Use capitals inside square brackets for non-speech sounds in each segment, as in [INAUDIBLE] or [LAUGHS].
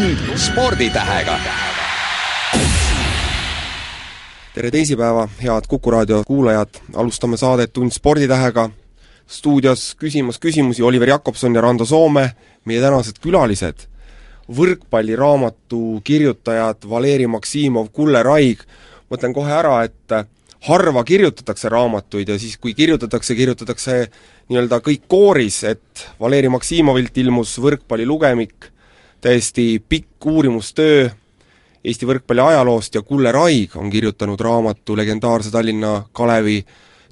tund sporditähega. tere teisipäeva, head Kuku raadio kuulajad, alustame saadet Tund sporditähega. stuudios küsimas küsimusi Oliver Jakobson ja Rando Soome, meie tänased külalised, võrkpalliraamatu kirjutajad Valeri Maksimov, Kulle Raig, mõtlen kohe ära, et harva kirjutatakse raamatuid ja siis, kui kirjutatakse, kirjutatakse nii-öelda kõik kooris, et Valeri Maksimovilt ilmus võrkpallilugemik, täiesti pikk uurimustöö Eesti võrkpalli ajaloost ja Kulle Raig on kirjutanud raamatu legendaarse Tallinna Kalevi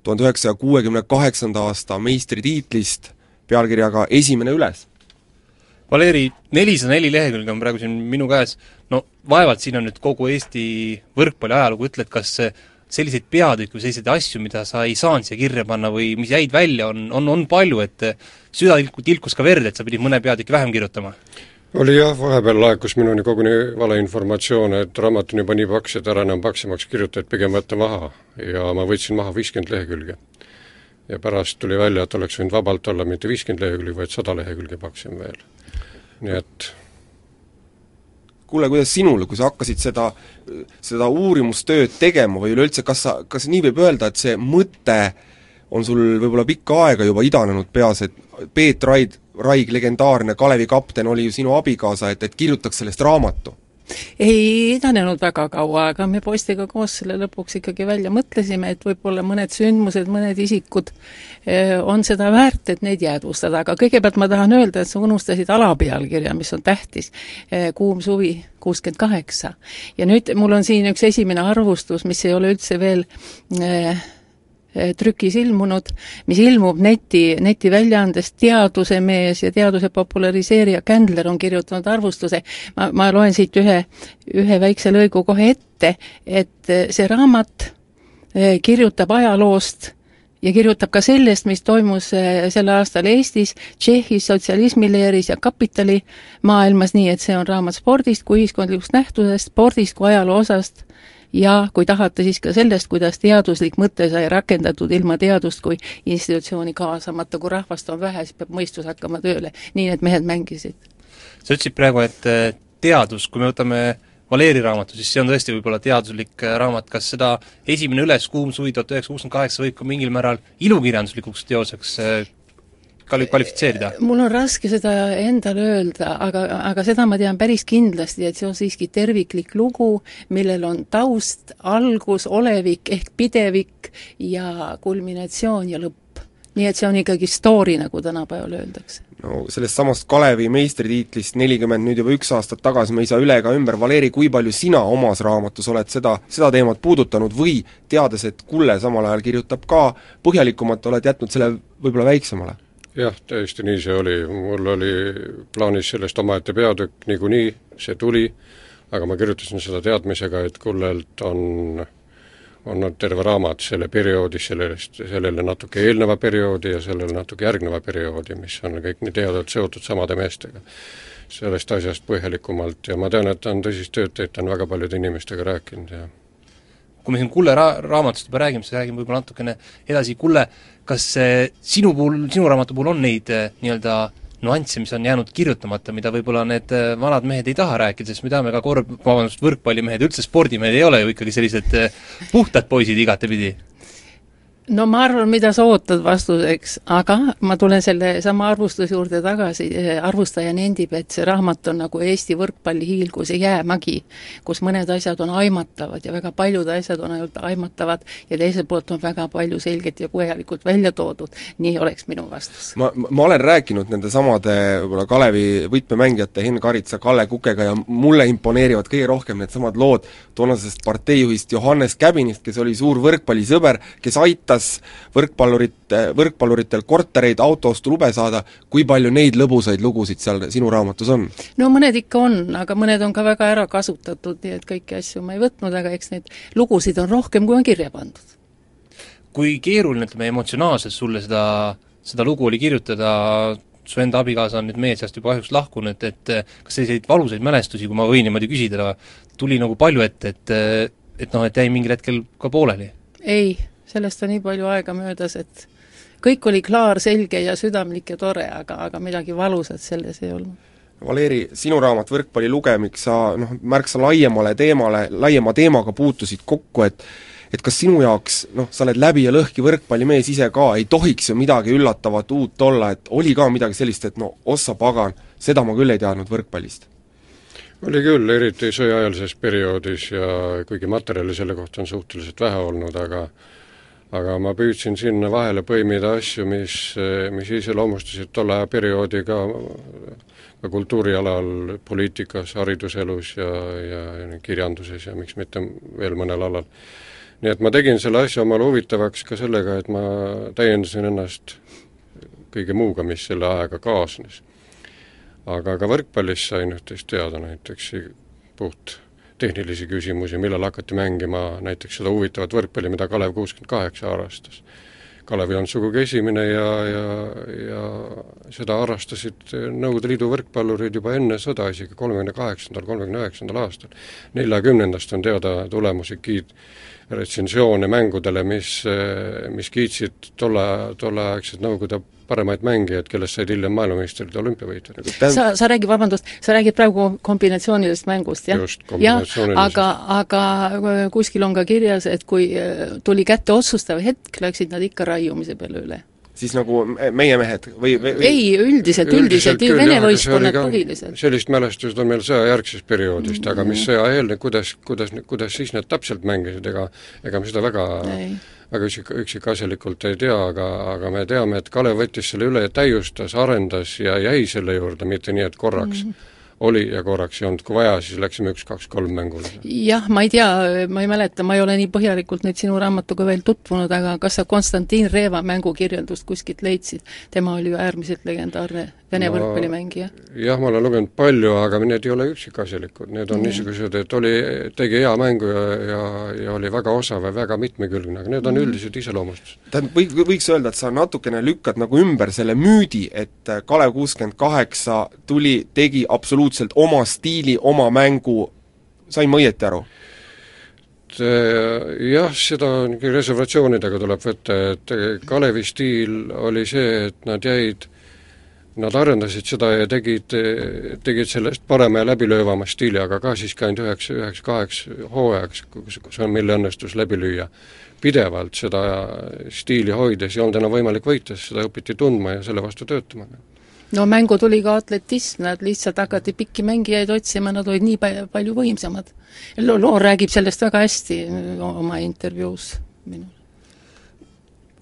tuhande üheksasaja kuuekümne kaheksanda aasta meistritiitlist pealkirjaga Esimene üles. Valeri, nelisada neli lehekülge on praegu siin minu käes, no vaevalt siin on nüüd kogu Eesti võrkpalli ajalugu, ütle, et kas selliseid peatükke või selliseid asju, mida sa ei saanud siia kirja panna või mis jäid välja, on, on, on palju, et süda tilkus ka verd, et sa pidid mõne peatüki vähem kirjutama? Oli jah, vahepeal laekus minuni koguni valeinformatsioon, et raamat on juba nii paks, et ära enam paksemaks kirjuta, et pigem võtta maha. ja ma võtsin maha viiskümmend lehekülge. ja pärast tuli välja, et oleks võinud vabalt olla mitte viiskümmend lehekülge, vaid sada lehekülge paksem veel. nii et kuule, kuidas sinul, kui sa hakkasid seda, seda uurimustööd tegema või üleüldse, kas sa, kas nii võib öelda, et see mõte on sul võib-olla pikka aega juba idanenud peas, et Peet Raid, Raig, legendaarne Kalevi kapten, oli ju sinu abikaasa, et, et kirjutaks sellest raamatu? ei idanenud väga kaua, aga me poistega koos selle lõpuks ikkagi välja mõtlesime, et võib-olla mõned sündmused, mõned isikud eh, on seda väärt, et neid jäädvustada, aga kõigepealt ma tahan öelda, et sa unustasid alapealkirja, mis on tähtis, eh, Kuum suvi kuuskümmend kaheksa. ja nüüd mul on siin üks esimene arvustus, mis ei ole üldse veel äh, trükis ilmunud, mis ilmub neti, netiväljaandest Teadusemees ja teaduse populariseerija Kändler on kirjutanud arvustuse, ma, ma loen siit ühe, ühe väikse lõigu kohe ette, et eh, see raamat eh, kirjutab ajaloost ja kirjutab ka sellest, mis toimus sel aastal Eestis, Tšehhis, sotsialismileeris ja kapitalimaailmas, nii et see on raamat spordist kui ühiskondlikust nähtusest, spordist kui ajaloo osast ja kui tahate, siis ka sellest, kuidas teaduslik mõte sai rakendatud ilma teadust kui institutsiooni kaasamata, kui rahvast on vähe, siis peab mõistus hakkama tööle, nii need mehed mängisid. sa ütlesid praegu, et eh, teadus, kui me võtame Valeri raamatu, siis see on tõesti võib-olla teaduslik eh, raamat, kas seda esimene üles, Kuum suvi tuhat üheksasada kuuskümmend kaheksa võib ka mingil määral ilukirjanduslikuks teoseks eh, kvali-, kvalifitseerida? mul on raske seda endale öelda, aga, aga seda ma tean päris kindlasti, et see on siiski terviklik lugu, millel on taust, algus, olevik ehk pidevik ja kulminatsioon ja lõpp. nii et see on ikkagi story, nagu tänapäeval öeldakse no sellest samast Kalevi meistritiitlist nelikümmend nüüd juba üks aastat tagasi me ei saa üle ega ümber, Valeri, kui palju sina omas raamatus oled seda, seda teemat puudutanud või teades, et Kulle samal ajal kirjutab ka põhjalikumalt, oled jätnud selle võib-olla väiksemale? Jah, täiesti nii see oli, mul oli plaanis sellest omaette peatükk niikuinii, see tuli, aga ma kirjutasin seda teadmisega, et Kullelt on on terve raamat selle perioodi, sellest, sellele natuke eelneva perioodi ja sellele natuke järgneva perioodi, mis on kõik nii teadvalt seotud samade meestega. sellest asjast põhjalikumalt ja ma tean, et ta on tõsist tööd teinud, ta on väga paljude inimestega rääkinud ja kui me siin Kulle ra-, raamatust juba räägime, siis räägime võib-olla natukene edasi, Kulle, kas sinu puhul, sinu raamatu puhul on neid eh, nii-öelda nüansse, mis on jäänud kirjutamata, mida võib-olla need eh, vanad mehed ei taha rääkida, sest me teame ka korv-, vabandust, võrkpallimehed, üldse spordimehed ei ole ju ikkagi sellised puhtad poisid igatepidi no ma arvan, mida sa ootad vastuseks, aga ma tulen selle sama arvustuse juurde tagasi, arvustaja nendib, et see raamat on nagu Eesti võrkpalli hiilgus ja jäämägi, kus mõned asjad on aimatavad ja väga paljud asjad on ainult aimatavad ja teiselt poolt on väga palju selgelt ja põhjalikult välja toodud, nii oleks minu vastus. ma, ma olen rääkinud nende samade võib-olla Kalevi võtmemängijate Henn Karitsa, Kalle Kukega ja mulle imponeerivad kõige rohkem needsamad lood toonasest parteijuhist Johannes Käbinist, kes oli suur võrkpallisõber, kes aitas aitas võrkpallurite, võrkpalluritel kortereid, autoostu lube saada, kui palju neid lõbusaid lugusid seal sinu raamatus on? no mõned ikka on, aga mõned on ka väga ära kasutatud, nii et kõiki asju ma ei võtnud, aga eks neid lugusid on rohkem, kui on kirja pandud. kui keeruline, ütleme, emotsionaalselt sulle seda, seda lugu oli kirjutada, su enda abikaasa on nüüd meie seast juba kahjuks lahkunud, et kas selliseid valusaid mälestusi, kui ma võin niimoodi küsida, tuli nagu palju ette, et et noh, et jäi mingil hetkel ka pooleli? ei, sellest on nii palju aega möödas, et kõik oli klaar, selge ja südamlik ja tore, aga, aga midagi valusat selles ei olnud. Valeri, sinu raamat Võrkpalli lugemik, sa noh, märksa laiemale teemale, laiema teemaga puutusid kokku, et et kas sinu jaoks, noh, sa oled läbi ja lõhki võrkpallimees ise ka, ei tohiks ju midagi üllatavat uut olla, et oli ka midagi sellist, et no ossa pagan, seda ma küll ei teadnud võrkpallist? oli küll, eriti sõjaajalises perioodis ja kuigi materjali selle kohta on suhteliselt vähe olnud, aga aga ma püüdsin sinna vahele põimida asju, mis, mis iseloomustasid tolle aja perioodi ka, ka kultuurialal, poliitikas, hariduselus ja, ja, ja kirjanduses ja miks mitte veel mõnel alal. nii et ma tegin selle asja omale huvitavaks ka sellega, et ma täiendasin ennast kõige muuga, mis selle ajaga kaasnes. aga ka võrkpallist sain üht-teist teada näiteks puht tehnilisi küsimusi, millal hakati mängima näiteks seda huvitavat võrkpalli, mida Kalev kuuskümmend kaheksa harrastas. Kalev ei olnud sugugi esimene ja, ja, ja seda harrastasid Nõukogude Liidu võrkpallurid juba enne sõda, isegi kolmekümne kaheksandal, kolmekümne üheksandal aastal. neljakümnendast on teada tulemusi kiid-, retsensioone mängudele, mis, mis kiitsid tolle, tolleaegsed Nõukogude paremaid mängijaid, kellest said hiljem maailmameistrid ja olümpiavõitjad. sa, sa räägid, vabandust, sa räägid praegu kombinatsioonilisest mängust, jah? jah, aga, aga kuskil on ka kirjas, et kui äh, tuli kätte otsustav hetk, läksid nad ikka raiumise peale üle siis nagu meie mehed või, või ei, üldiselt, üldiselt, üldiselt Vene võistkonnad põhiliselt. sellist mälestused on meil sõjajärgsest perioodist mm, -hmm. aga mis sõjaeelne, kuidas, kuidas, kuidas siis need täpselt mängisid, ega ega me seda väga ei väga üksik, üksikasjalikult ei tea, aga, aga me teame, et Kalev võttis selle üle, täiustas, arendas ja jäi selle juurde, mitte nii, et korraks mm. -hmm oli ja korraks ei olnud, kui vaja, siis läksime üks-kaks-kolm mängule. jah, ma ei tea, ma ei mäleta, ma ei ole nii põhjalikult nüüd sinu raamatuga veel tutvunud, aga kas sa Konstantin Reeva mängukirjeldust kuskilt leidsid? tema oli ju äärmiselt legendaarne Vene no, võrkpallimängija. jah, ma olen lugenud palju, aga need ei ole üksikasjalikud, need on mm. niisugused, et oli, tegi hea mängu ja, ja, ja oli väga osav ja väga mitmekülgne, aga need on mm. üldised iseloomustused. tähendab, või, võiks öelda, et sa natukene lükkad nagu ümber selle müüdi, et Kalev kuuskümmend kaheksa tuli, tegi absoluutselt oma stiili, oma mängu, sain ma õieti aru? Eh, jah, seda reservatsioonidega tuleb võtta, et Kalevi stiil oli see, et nad jäid Nad arendasid seda ja tegid, tegid sellest parema ja läbilöövama stiili, aga ka siiski ainult üheks, üheks, kaheks hooajaks, kus, kus on, mille õnnestus läbi lüüa. pidevalt seda stiili hoides ei olnud enam võimalik võita, sest seda õpiti tundma ja selle vastu töötama no mängu tuli ka atletism, nad lihtsalt hakati pikki mängijaid otsima, nad olid nii palju võimsamad. Loor räägib sellest väga hästi oma intervjuus minul.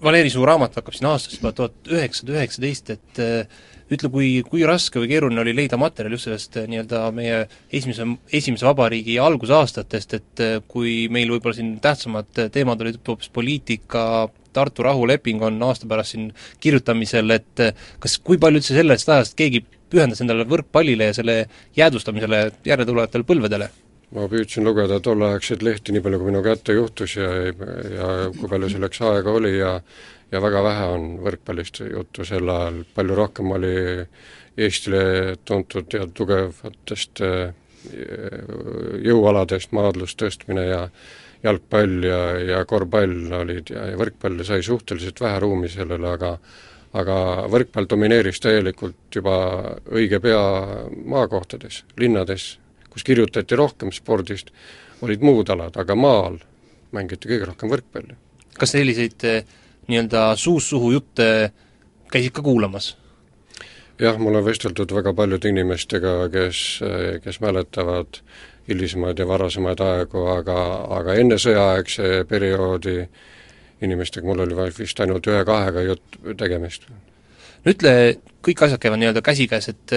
Valeri, su raamat hakkab siin aastast juba tuhat üheksasada üheksateist, et äh, ütle, kui, kui raske või keeruline oli leida materjali just sellest äh, nii-öelda meie esimese, esimese vabariigi algusaastatest, et äh, kui meil võib-olla siin tähtsamad teemad olid hoopis poliitika, Tartu rahuleping on aasta pärast siin kirjutamisel, et eh, kas, kui palju üldse sellest ajast keegi pühendas endale võrkpallile ja selle jäädvustamisele järeltulevatele põlvedele? ma püüdsin lugeda tolleaegseid lehti, nii palju kui minu kätte juhtus ja, ja kui palju selleks aega oli ja ja väga vähe on võrkpallist juttu sel ajal, palju rohkem oli Eestile tuntud ja tugevatest eh, jõualadest maadlust tõstmine ja jalgpall ja, ja korvpall olid ja, ja võrkpall sai suhteliselt vähe ruumi sellele, aga aga võrkpall domineeris täielikult juba õige pea maakohtades, linnades, kus kirjutati rohkem spordist, olid muud alad, aga maal mängiti kõige rohkem võrkpalli. kas selliseid eh, nii-öelda suust suhu jutte käisid ka kuulamas? jah, mul on vesteldud väga paljude inimestega, kes, kes mäletavad hilisemaid ja varasemaid aegu, aga, aga enne sõjaaegse perioodi inimestega mul oli vist ainult ühe-kahega jutt, tegemist. no ütle, kõik asjad käivad nii-öelda käsikäes, et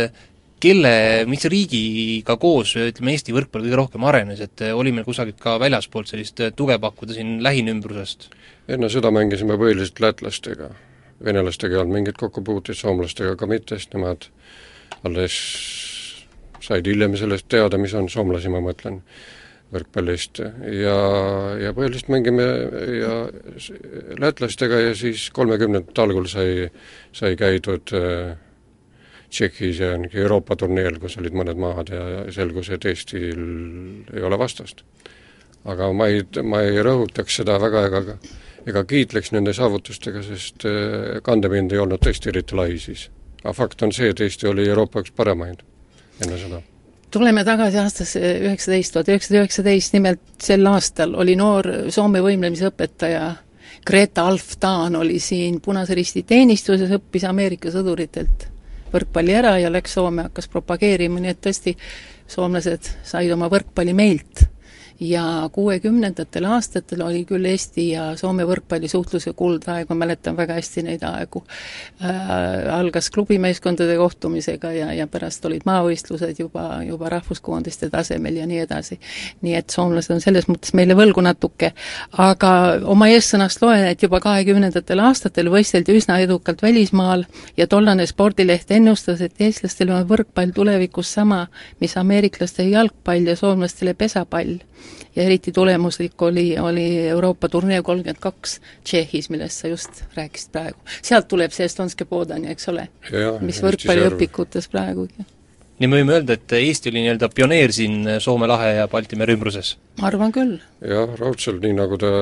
kelle, mis riigiga koos, ütleme, Eesti võrkpall kõige rohkem arenes, et oli meil kusagilt ka väljaspoolt sellist tuge pakkuda siin lähinümbrusest? enne seda mängisime põhiliselt lätlastega. venelastega ei olnud mingit kokkupuuteid, soomlastega ka mitte, sest nemad alles said hiljem sellest teada, mis on soomlasi, ma mõtlen, võrkpallist ja, ja põhiliselt mängime ja lätlastega ja siis kolmekümnendate algul sai, sai käidud äh, Tšehhis ja Euroopa turneel, kus olid mõned maad ja selgus, et Eestil ei ole vastast. aga ma ei, ma ei rõhutaks seda väga ega ega kiitleks nende saavutustega, sest äh, kandepind ei olnud tõesti eriti lai siis. aga fakt on see, et Eesti oli Euroopa üks paremaid enne seda? tuleme tagasi aastasse üheksateist, tuhat üheksasada üheksateist, nimelt sel aastal oli noor Soome võimlemise õpetaja Greta Alftaan oli siin Punase Risti teenistuses, õppis Ameerika sõduritelt võrkpalli ära ja läks Soome, hakkas propageerima, nii et tõesti, soomlased said oma võrkpalli meilt ja kuuekümnendatel aastatel oli küll Eesti ja Soome võrkpallisuhtluse kuldaeg, ma mäletan väga hästi neid aegu. Äh,, algas klubimeeskondade kohtumisega ja, ja pärast olid maavõistlused juba, juba rahvuskoondiste tasemel ja nii edasi. nii et soomlased on selles mõttes meile võlgu natuke, aga oma eessõnast loen, et juba kahekümnendatel aastatel võisteldi üsna edukalt välismaal ja tollane spordileht ennustas, et eestlastel on võrkpall tulevikus sama, mis ameeriklaste jalgpall ja soomlastele pesapall ja eriti tulemuslik oli, oli Euroopa turnee kolmkümmend kaks Tšehhis, millest sa just rääkisid praegu. sealt tuleb see Estonske Podani, eks ole, mis võrkpalliõpikutes praegugi. nii me võime öelda, et Eesti oli nii-öelda pioneer siin Soome lahe ja Balti mere ümbruses? ma arvan küll. jah, raudselt, nii nagu ta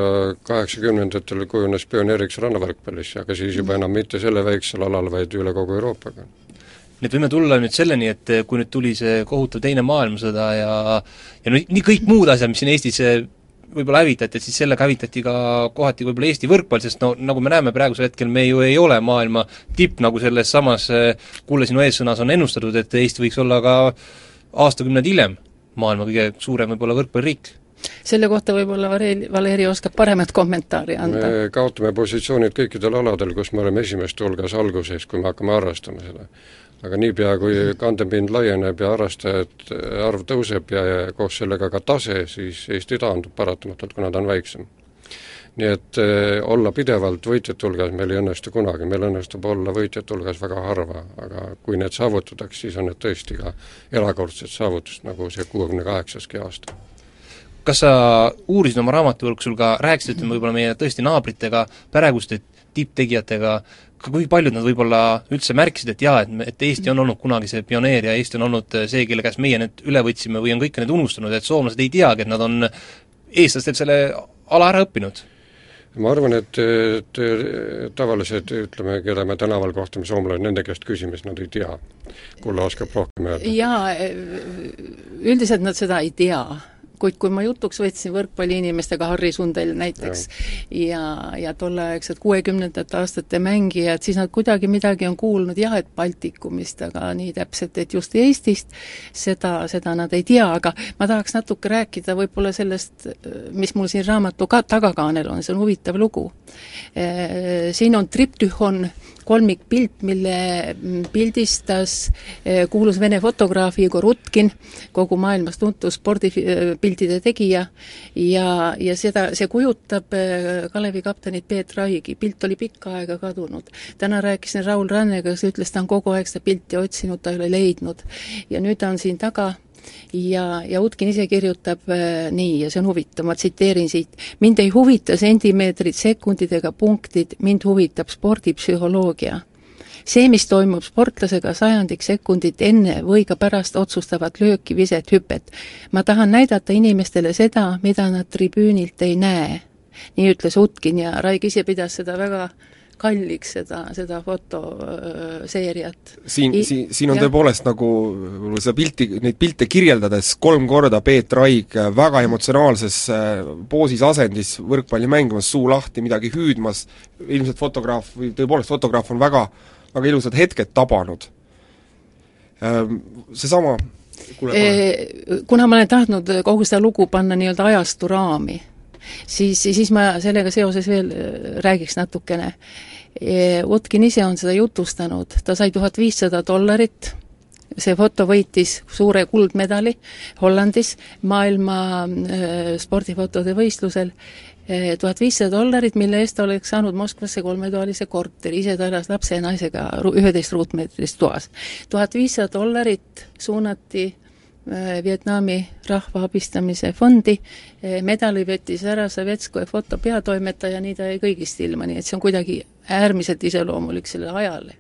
kaheksakümnendatel kujunes pioneeriks rannavõrkpallis, aga siis juba enam mitte selle väiksel alal, vaid üle kogu Euroopaga nii et võime tulla nüüd selleni, et kui nüüd tuli see kohutav Teine maailmasõda ja ja no nii kõik muud asjad, mis siin Eestis võib-olla hävitati, et siis sellega hävitati ka kohati võib-olla Eesti võrkpall, sest no nagu me näeme praegusel hetkel, me ju ei ole maailma tipp, nagu selles samas Kulle sinu eessõnas on ennustatud, et Eesti võiks olla ka aastakümneid hiljem maailma kõige suurem võib-olla võrkpalliriik selle kohta võib-olla Valeri, Valeri oskab paremat kommentaari anda. me kaotame positsioonid kõikidel aladel, kus me oleme esimeste hulgas alguses, kui me hakkame harrastama seda aga niipea, kui kandepind laieneb ja harrastajate arv tõuseb ja, ja koos sellega ka tase, siis Eesti taandub paratamatult, kuna ta on väiksem. nii et eh, olla pidevalt võitjate hulgas meil ei õnnestu kunagi, meil õnnestub olla võitjate hulgas väga harva, aga kui need saavutatakse, siis on need tõesti ka erakordsed saavutused, nagu see kuuekümne kaheksaski aasta. Kas sa uurisid oma raamatuvõrksul ka, rääkisid, võib-olla meie tõesti naabritega, praeguste tipptegijatega, kui paljud nad võib-olla üldse märkisid, et jaa, et, et Eesti on olnud kunagi see pioneer ja Eesti on olnud see, kelle käest meie need üle võtsime või on kõike need unustanud, et soomlased ei teagi, et nad on eestlastelt selle ala ära õppinud? ma arvan, et, et tavalised, ütleme, keda me tänaval kohtame, soomlased, nende käest küsime, siis nad ei tea. Kulla oskab rohkem öelda. jaa, üldiselt nad seda ei tea kuid kui ma jutuks võtsin võrkpalliinimestega, Harri Sundel näiteks, ja, ja tolleaegsed kuuekümnendate aastate mängijad, siis nad kuidagi midagi on kuulnud jah, et Baltikumist, aga nii täpselt, et just Eestist, seda, seda nad ei tea, aga ma tahaks natuke rääkida võib-olla sellest, mis mul siin raamatu ka tagakaanel on, see on huvitav lugu. Siin on triptühon kolmikpilt, mille pildistas kuulus Vene fotograaf Igor Utkin, kogu maailmas tuntud spordipiltide tegija, ja, ja seda, see kujutab Kalevi kaptenit Peet Raigi, pilt oli pikka aega kadunud. täna rääkisin Raul Rannega, kes ütles, ta on kogu aeg seda pilti otsinud, ta ei ole leidnud. ja nüüd ta on siin taga ja, ja Utkin ise kirjutab äh, nii ja see on huvitav, ma tsiteerin siit, mind ei huvita sentimeetrid, sekundid ega punktid, mind huvitab spordipsühholoogia see, mis toimub sportlasega sajandik sekundit enne või ka pärast otsustavat lööki, viset, hüpet. ma tahan näidata inimestele seda, mida nad tribüünilt ei näe. nii ütles Utkin ja Raig ise pidas seda väga kalliks seda, seda fotoseeriat. siin I..., siin, siin on ja. tõepoolest nagu seda pilti, neid pilte kirjeldades kolm korda Peet Raig väga emotsionaalses äh, poosis asendis võrkpalli mängimas, suu lahti, midagi hüüdmas, ilmselt fotograaf või tõepoolest fotograaf on väga, väga ilusad hetked tabanud. Seesama kuule, kuna ma olen tahtnud kogu seda lugu panna nii-öelda ajastu raami, siis, siis ma sellega seoses veel äh, räägiks natukene. Utkin ise on seda jutustanud, ta sai tuhat viissada dollarit, see foto võitis suure kuldmedali Hollandis maailma äh, spordifotode võistlusel, äh, tuhat viissada dollarit, mille eest oleks saanud Moskvasse kolmetoalise korteri, ise ta elas lapse ja naisega üheteist ruutmeetris toas. tuhat viissada dollarit suunati Vietnami rahva abistamise fondi, äh, medali võttis ära Sovetskoje foto peatoimetaja, nii ta jäi kõigist ilma, nii et see on kuidagi äärmiselt iseloomulik sellele ajale.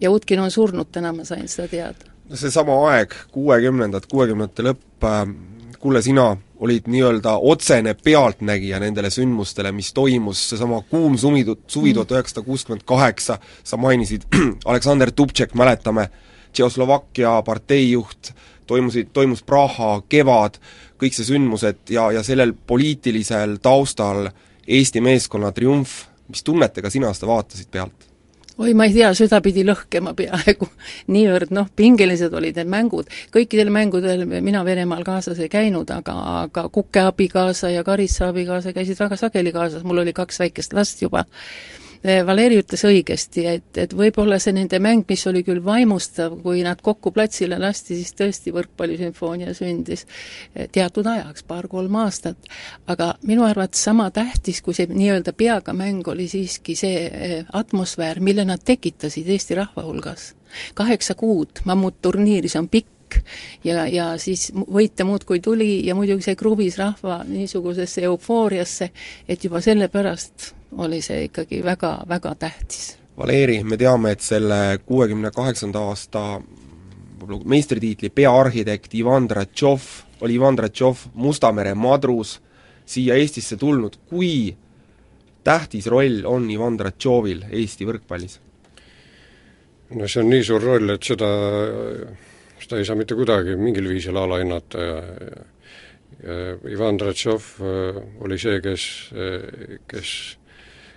ja Utkin on surnud, täna ma sain seda teada. no seesama aeg, kuuekümnendad, kuuekümnendate lõpp äh,, kuule, sina olid nii-öelda otsene pealtnägija nendele sündmustele, mis toimus, seesama kuum suvi, suvi tuhat üheksasada kuuskümmend kaheksa, sa mainisid [CLEARS THROAT] Aleksander Dubtšek, mäletame, Tšehhoslovakkia parteijuht, toimusid, toimus Praha kevad, kõik see sündmused ja, ja sellel poliitilisel taustal Eesti meeskonna triumf, mis tunnetega sina seda vaatasid pealt? oi, ma ei tea, süda pidi lõhkema peaaegu. [LAUGHS] niivõrd noh, pingelised olid need mängud. kõikidel mängudel mina Venemaal kaasas ei käinud, aga, aga Kuke abikaasa ja Karissa abikaasa käisid väga sageli kaasas, mul oli kaks väikest last juba Valeri ütles õigesti, et, et võib-olla see nende mäng, mis oli küll vaimustav, kui nad kokku platsile lasti, siis tõesti võrkpallisümfoonia sündis eh, teatud ajaks, paar-kolm aastat. aga minu arvates sama tähtis, kui see nii-öelda peaga mäng, oli siiski see eh, atmosfäär, mille nad tekitasid Eesti rahva hulgas. kaheksa kuud mammutturniiri, see on pikk ja, ja siis võite muudkui tuli ja muidugi see kruvis rahva niisugusesse eufooriasse, et juba sellepärast oli see ikkagi väga, väga tähtis. Valeri, me teame, et selle kuuekümne kaheksanda aasta võib-olla meistritiitli peaarhitekt Ivan Dratšov, oli Ivan Dratšov Musta mere madrus, siia Eestisse tulnud, kui tähtis roll on Ivan Dratšovil Eesti võrkpallis? no see on nii suur roll, et seda, seda ei saa mitte kuidagi mingil viisil alahinnata ja, ja Ivan Dratšov äh, oli see, kes, äh, kes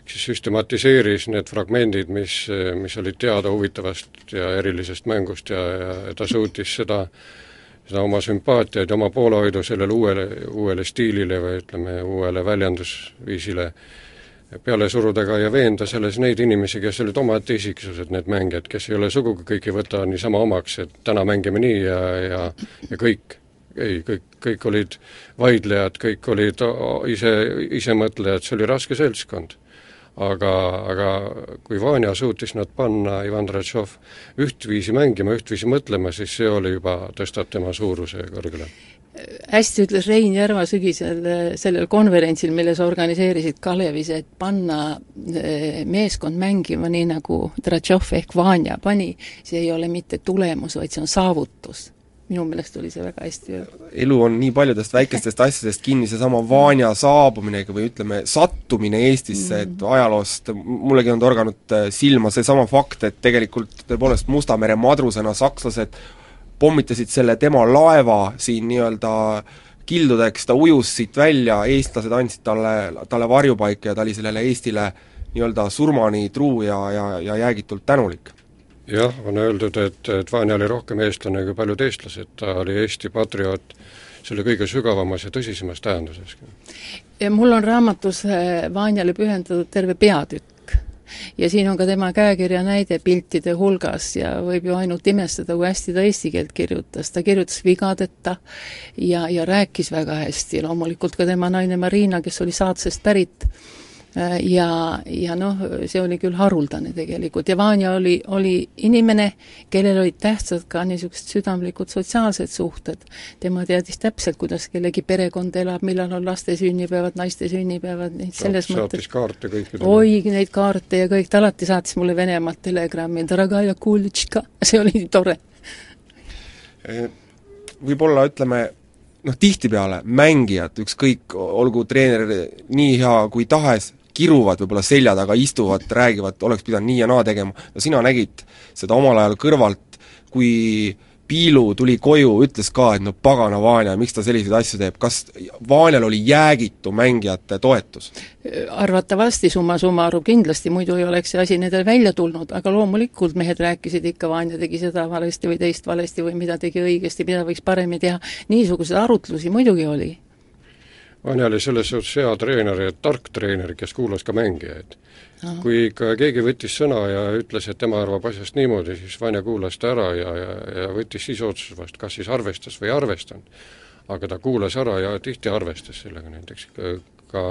siis süstematiseeris need fragmendid, mis, mis olid teada huvitavast ja erilisest mängust ja, ja ta suutis seda, seda oma sümpaatiaid oma poolehoidu sellele uuele, uuele stiilile või ütleme, uuele väljendusviisile peale suruda ka ja veenda selles neid inimesi, kes olid omaette isiksused, need mängijad, kes ei ole sugugi kõik ei võta niisama omaks, et täna mängime nii ja, ja ja kõik. ei, kõik, kõik olid vaidlejad, kõik olid ise, isemõtlejad, see oli raske seltskond aga, aga kui Vanja suutis nad panna, Ivan Dratšov, ühtviisi mängima, ühtviisi mõtlema, siis see oli juba, tõstab tema suuruse kõrgele hästi ütles Rein Järva sügisel sellel konverentsil, mille sa organiseerisid Kalevis, et panna eh, meeskond mängima nii, nagu Dratšov ehk Vanja pani, see ei ole mitte tulemus, vaid see on saavutus minu meelest oli see väga hästi öeldud. elu on nii paljudest väikestest asjadest kinni, seesama Vanja saabumine või ütleme, sattumine Eestisse et ajaloost mullegi on torganud äh, silma seesama fakt, et tegelikult tõepoolest Musta mere madrusena sakslased pommitasid selle tema laeva siin nii-öelda kildudeks, ta ujus siit välja, eestlased andsid talle, talle varjupaika ja ta oli sellele Eestile nii-öelda surmani truu ja, ja, ja jäägitult tänulik. Jah, on öeldud, et, et Vanja oli rohkem eestlane kui paljud eestlased, ta oli Eesti patrioot selle kõige sügavamas ja tõsisemas tähenduses. ja mul on raamatus äh, Vanjale pühendatud terve peatükk ja siin on ka tema käekirja näide piltide hulgas ja võib ju ainult imestada, kui hästi ta eesti keelt kirjutas, ta kirjutas vigadeta ja, ja rääkis väga hästi, loomulikult ka tema naine Marina, kes oli Saatsest pärit ja, ja noh, see oli küll haruldane tegelikult ja Vanja oli, oli inimene, kellel olid tähtsad ka niisugused südamlikud sotsiaalsed suhted. tema teadis täpselt, kuidas kellegi perekond elab, millal on laste sünnipäevad, naiste sünnipäevad, neid selles Saat, mõttes saatis kaarte kõikidele? oi, neid kaarte ja kõik, ta alati saatis mulle Venemaalt telegrammi, [LAUGHS] see oli nii tore. Äh, võib-olla ütleme, noh, tihtipeale mängijad, ükskõik, olgu treener nii hea kui tahes, kiruvad võib-olla selja taga, istuvad, räägivad, oleks pidanud nii ja naa tegema, no sina nägid seda omal ajal kõrvalt, kui Piilu tuli koju, ütles ka, et no pagana Vanja, miks ta selliseid asju teeb, kas Vanjal oli jäägitu mängijate toetus? arvatavasti summa summarum kindlasti, muidu ei oleks see asi nendel välja tulnud, aga loomulikult mehed rääkisid ikka, Vanja tegi seda valesti või teist valesti või mida tegi õigesti, mida võiks paremini teha, niisuguseid arutlusi muidugi oli Vanja oli selles suhtes hea treener ja tark treener, kes kuulas ka mängijaid. kui ikka keegi võttis sõna ja ütles, et tema arvab asjast niimoodi, siis Vanja kuulas ta ära ja, ja, ja võttis siis otsuse vastu, kas siis arvestas või ei arvestanud. aga ta kuulas ära ja tihti arvestas sellega, näiteks ka, ka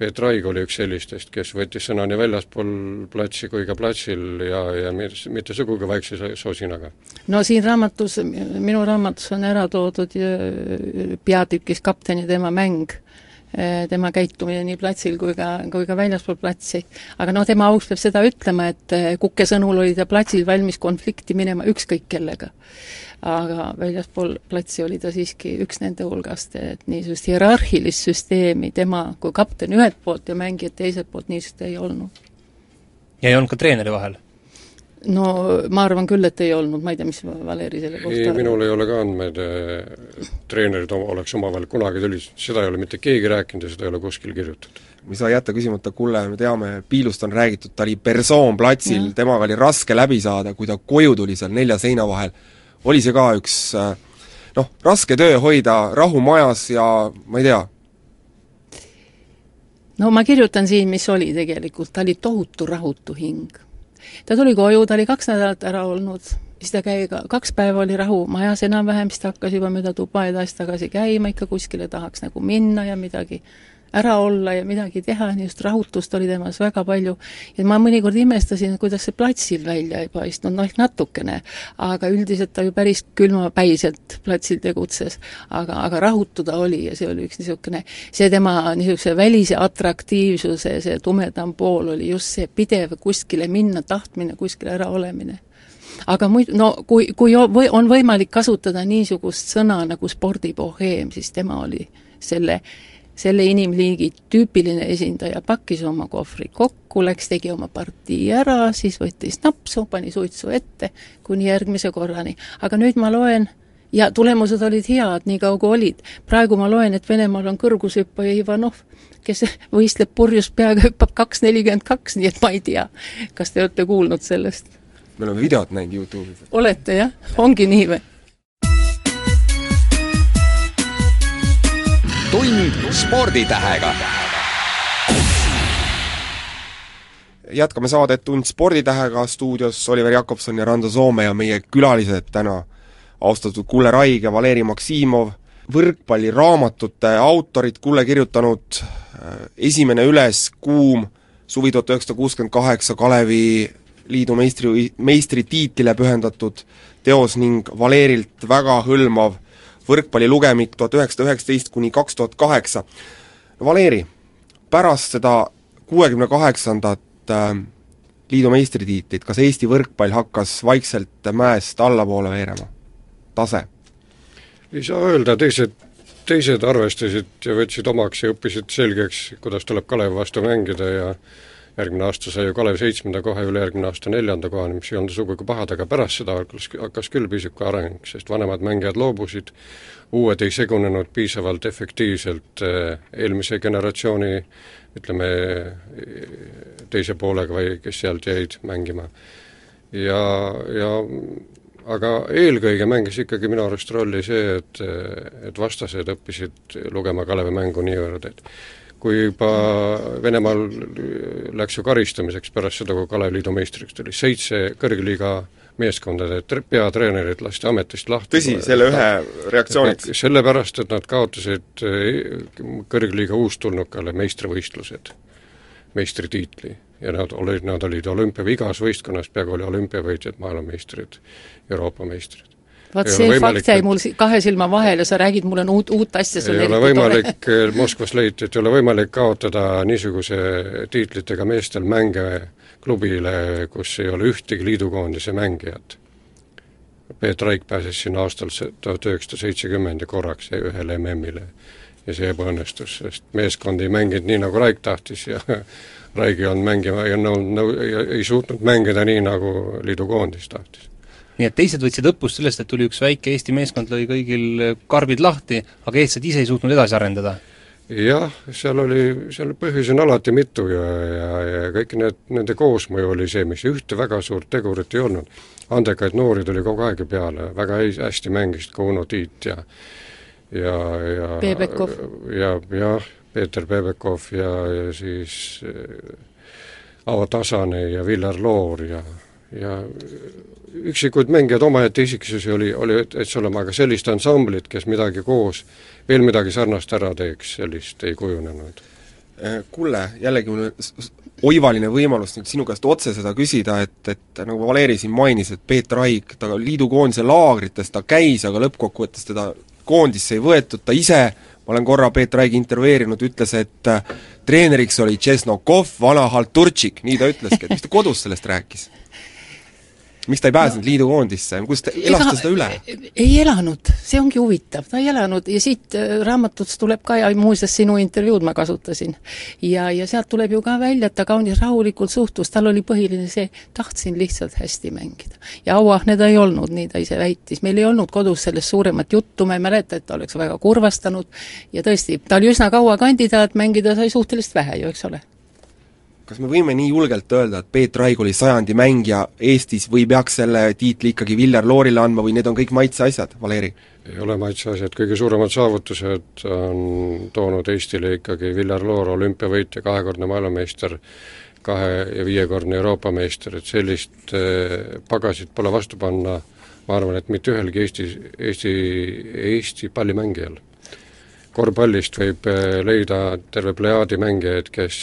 Peet Raig oli üks sellistest, kes võttis sõna nii väljaspool platsi kui ka platsil ja, ja mitte sugugi vaikse sosinaga. no siin raamatus, minu raamatus on ära toodud peatükis kapten ja tema mäng, eh, tema käitumine nii platsil kui ka, kui ka väljaspool platsi. aga noh, tema auks peab seda ütlema, et eh, Kuke sõnul oli ta platsil valmis konflikti minema ükskõik kellega aga väljaspool platsi oli ta siiski üks nende hulgast, et niisugust hierarhilist süsteemi tema kui kapten ühelt poolt ja mängijad teiselt poolt niisugust ei olnud. ja ei olnud ka treeneri vahel? no ma arvan küll, et ei olnud, ma ei tea, mis Valeri selle kohta ei, minul ei ole ka andmeid, treenerid oleks omavahel kunagi tülistanud, seda ei ole mitte keegi rääkinud ja seda ei ole kuskil kirjutatud. me ei saa jätta küsimata, Kulle, me teame, Piilust on räägitud, ta oli persoon platsil, temaga oli raske läbi saada, kui ta koju tuli seal nelja seina vahel, oli see ka üks noh, raske töö hoida rahu majas ja ma ei tea, no ma kirjutan siin, mis oli tegelikult, ta oli tohutu rahutu hing. Ta tuli koju, ta oli kaks nädalat ära olnud, siis ta käi-, kaks päeva oli rahu majas enam-vähem, siis ta hakkas juba mööda tuba edasi-tagasi käima, ikka kuskile tahaks nagu minna ja midagi ära olla ja midagi teha, niisugust rahutust oli temas väga palju. ja ma mõnikord imestasin, kuidas see platsil välja ei paistnud, noh natukene, aga üldiselt ta ju päris külmapäiselt platsil tegutses. aga, aga rahutu ta oli ja see oli üks niisugune, see tema niisuguse välise atraktiivsuse, see tumedam pool oli just see pidev kuskile minna tahtmine, kuskile äraolemine aga muidu, no kui, kui on võimalik kasutada niisugust sõna nagu spordiboheem, siis tema oli selle selle inimliigi tüüpiline esindaja pakkis oma kohvri kokku, läks, tegi oma partii ära, siis võttis napsu, pani suitsu ette kuni järgmise korrani. aga nüüd ma loen ja tulemused olid head, nii kaua kui olid. praegu ma loen, et Venemaal on kõrgushüppaja Ivanov, kes võistleb purjus peaga, hüppab kaks nelikümmend kaks, nii et ma ei tea, kas te olete kuulnud sellest? me oleme videot näinud Youtube'is. olete jah, ongi nii või? Tund sporditähega. jätkame saadet Tund sporditähega, stuudios Oliver Jakobson ja Rando Soome ja meie külalised täna austatud Kulle Raig ja Valeri Maksimov, võrkpalliraamatute autorid, Kulle kirjutanud äh, esimene üles kuum suvi tuhat üheksasada kuuskümmend kaheksa Kalevi liidu meistri, meistritiitlile pühendatud teos ning Valerilt väga hõlmav võrkpallilugemik tuhat üheksasada üheksateist kuni kaks tuhat kaheksa. Valeri, pärast seda kuuekümne kaheksandat äh, liidu meistritiitlit, kas Eesti võrkpall hakkas vaikselt mäest allapoole veerema? tase? ei saa öelda, teised, teised arvestasid ja võtsid omaks ja õppisid selgeks, kuidas tuleb Kalevi vastu mängida ja järgmine aasta sai ju Kalev seitsmenda koha, ülejärgmine aasta neljanda kohani, mis ei olnud sugugi pahad, aga pärast seda hakkas, hakkas küll pisike areng, sest vanemad mängijad loobusid, uued ei segunenud piisavalt efektiivselt eh, eelmise generatsiooni ütleme, teise poolega või kes sealt jäid mängima. ja, ja aga eelkõige mängis ikkagi minu arust rolli see, et, et vastased õppisid lugema Kalevi mängu niivõrd, et kui juba Venemaal läks ju karistamiseks pärast seda, kui Kalev Liidu meistriks tuli, seitse kõrgliiga meeskondade peatreenerid lasti ametist lahti. tõsi, selle ühe reaktsiooniks? sellepärast, et nad kaotasid kõrgliiga uustulnukale meistrivõistlused, meistritiitli. ja nad olid, nad olid olümpia, igas võistkonnas peaaegu oli olümpiavõitjad, maailmameistrid, Euroopa meistrid vot see võimalik, fakt jäi mul kahe silma vahele, sa räägid mulle uut, uut asja, on eriti võimalik, eh, Moskvas leiti, et ei ole võimalik kaotada niisuguse tiitlitega meestel mänge klubile, kus ei ole ühtegi liidukoondise mängijat. Peet Raik pääses sinna aastal tuhat üheksasada seitsekümmend ja korraks ühele MM-ile ja see ebaõnnestus, sest meeskond ei mänginud nii, nagu Raik tahtis ja [LAUGHS] Raig ei olnud mängima ja nõu-, nõu-, ei suutnud mängida nii, nagu liidukoondis tahtis nii et teised võtsid õppust sellest, et tuli üks väike Eesti meeskond, lõi kõigil karbid lahti, aga eestlased ise ei suutnud edasi arendada? jah, seal oli, seal põhjusi on alati mitu ja, ja, ja kõik need, nende koosmõju oli see, mis ühte väga suurt tegurit ei olnud. andekaid noori tuli kogu aeg peale, väga hästi mängisid ka Uno Tiit ja ja, ja Bebekov. ja, jah, Peeter Bebekov ja, ja siis äh, Avo Tasane ja Viljar Loor ja, ja üksikuid mängijaid omaette isiksusi oli, oli täitsa olema, aga sellist ansamblit, kes midagi koos, veel midagi sarnast ära teeks, sellist ei kujunenud. Äh, Kulle, jällegi mul oivaline võimalus nüüd sinu käest otse seda küsida, et, et nagu Valeri siin mainis, et Peet Raik, ta liidukoondise laagrites ta käis, aga lõppkokkuvõttes teda koondisse ei võetud, ta ise, ma olen korra Peet Raigi intervjueerinud, ütles, et äh, treeneriks oli Tšesnokov, vana halturtšik, nii ta ütleski, et mis ta kodus sellest rääkis? Miks ta ei pääsenud no, liidukoondisse, kuidas ta elas ta seda üle? ei elanud, see ongi huvitav, ta ei elanud. Ja siit äh, raamatust tuleb ka ja muuseas sinu intervjuud ma kasutasin. ja, ja sealt tuleb ju ka välja, et ta kaunis rahulikult suhtus, tal oli põhiline see, tahtsin lihtsalt hästi mängida. ja auahne ta ei olnud, nii ta ise väitis, meil ei olnud kodus sellest suuremat juttu, ma ei mäleta, et ta oleks väga kurvastanud. Ja tõesti, ta oli üsna kaua kandidaat, mängida sai suhteliselt vähe ju, eks ole kas me võime nii julgelt öelda, et Peet Raig oli sajandi mängija Eestis või peaks selle tiitli ikkagi Viljar Loorile andma või need on kõik maitseasjad, Valeri? ei ole maitseasjad, kõige suuremad saavutused on toonud Eestile ikkagi Viljar Loor, olümpiavõitja, kahekordne maailmameister, kahe- ja viiekordne Euroopa meister, et sellist eh, pagasit pole vastu panna, ma arvan, et mitte ühelgi Eesti, Eesti, Eesti pallimängijal. korvpallist võib eh, leida terve plejaadi mängijaid, kes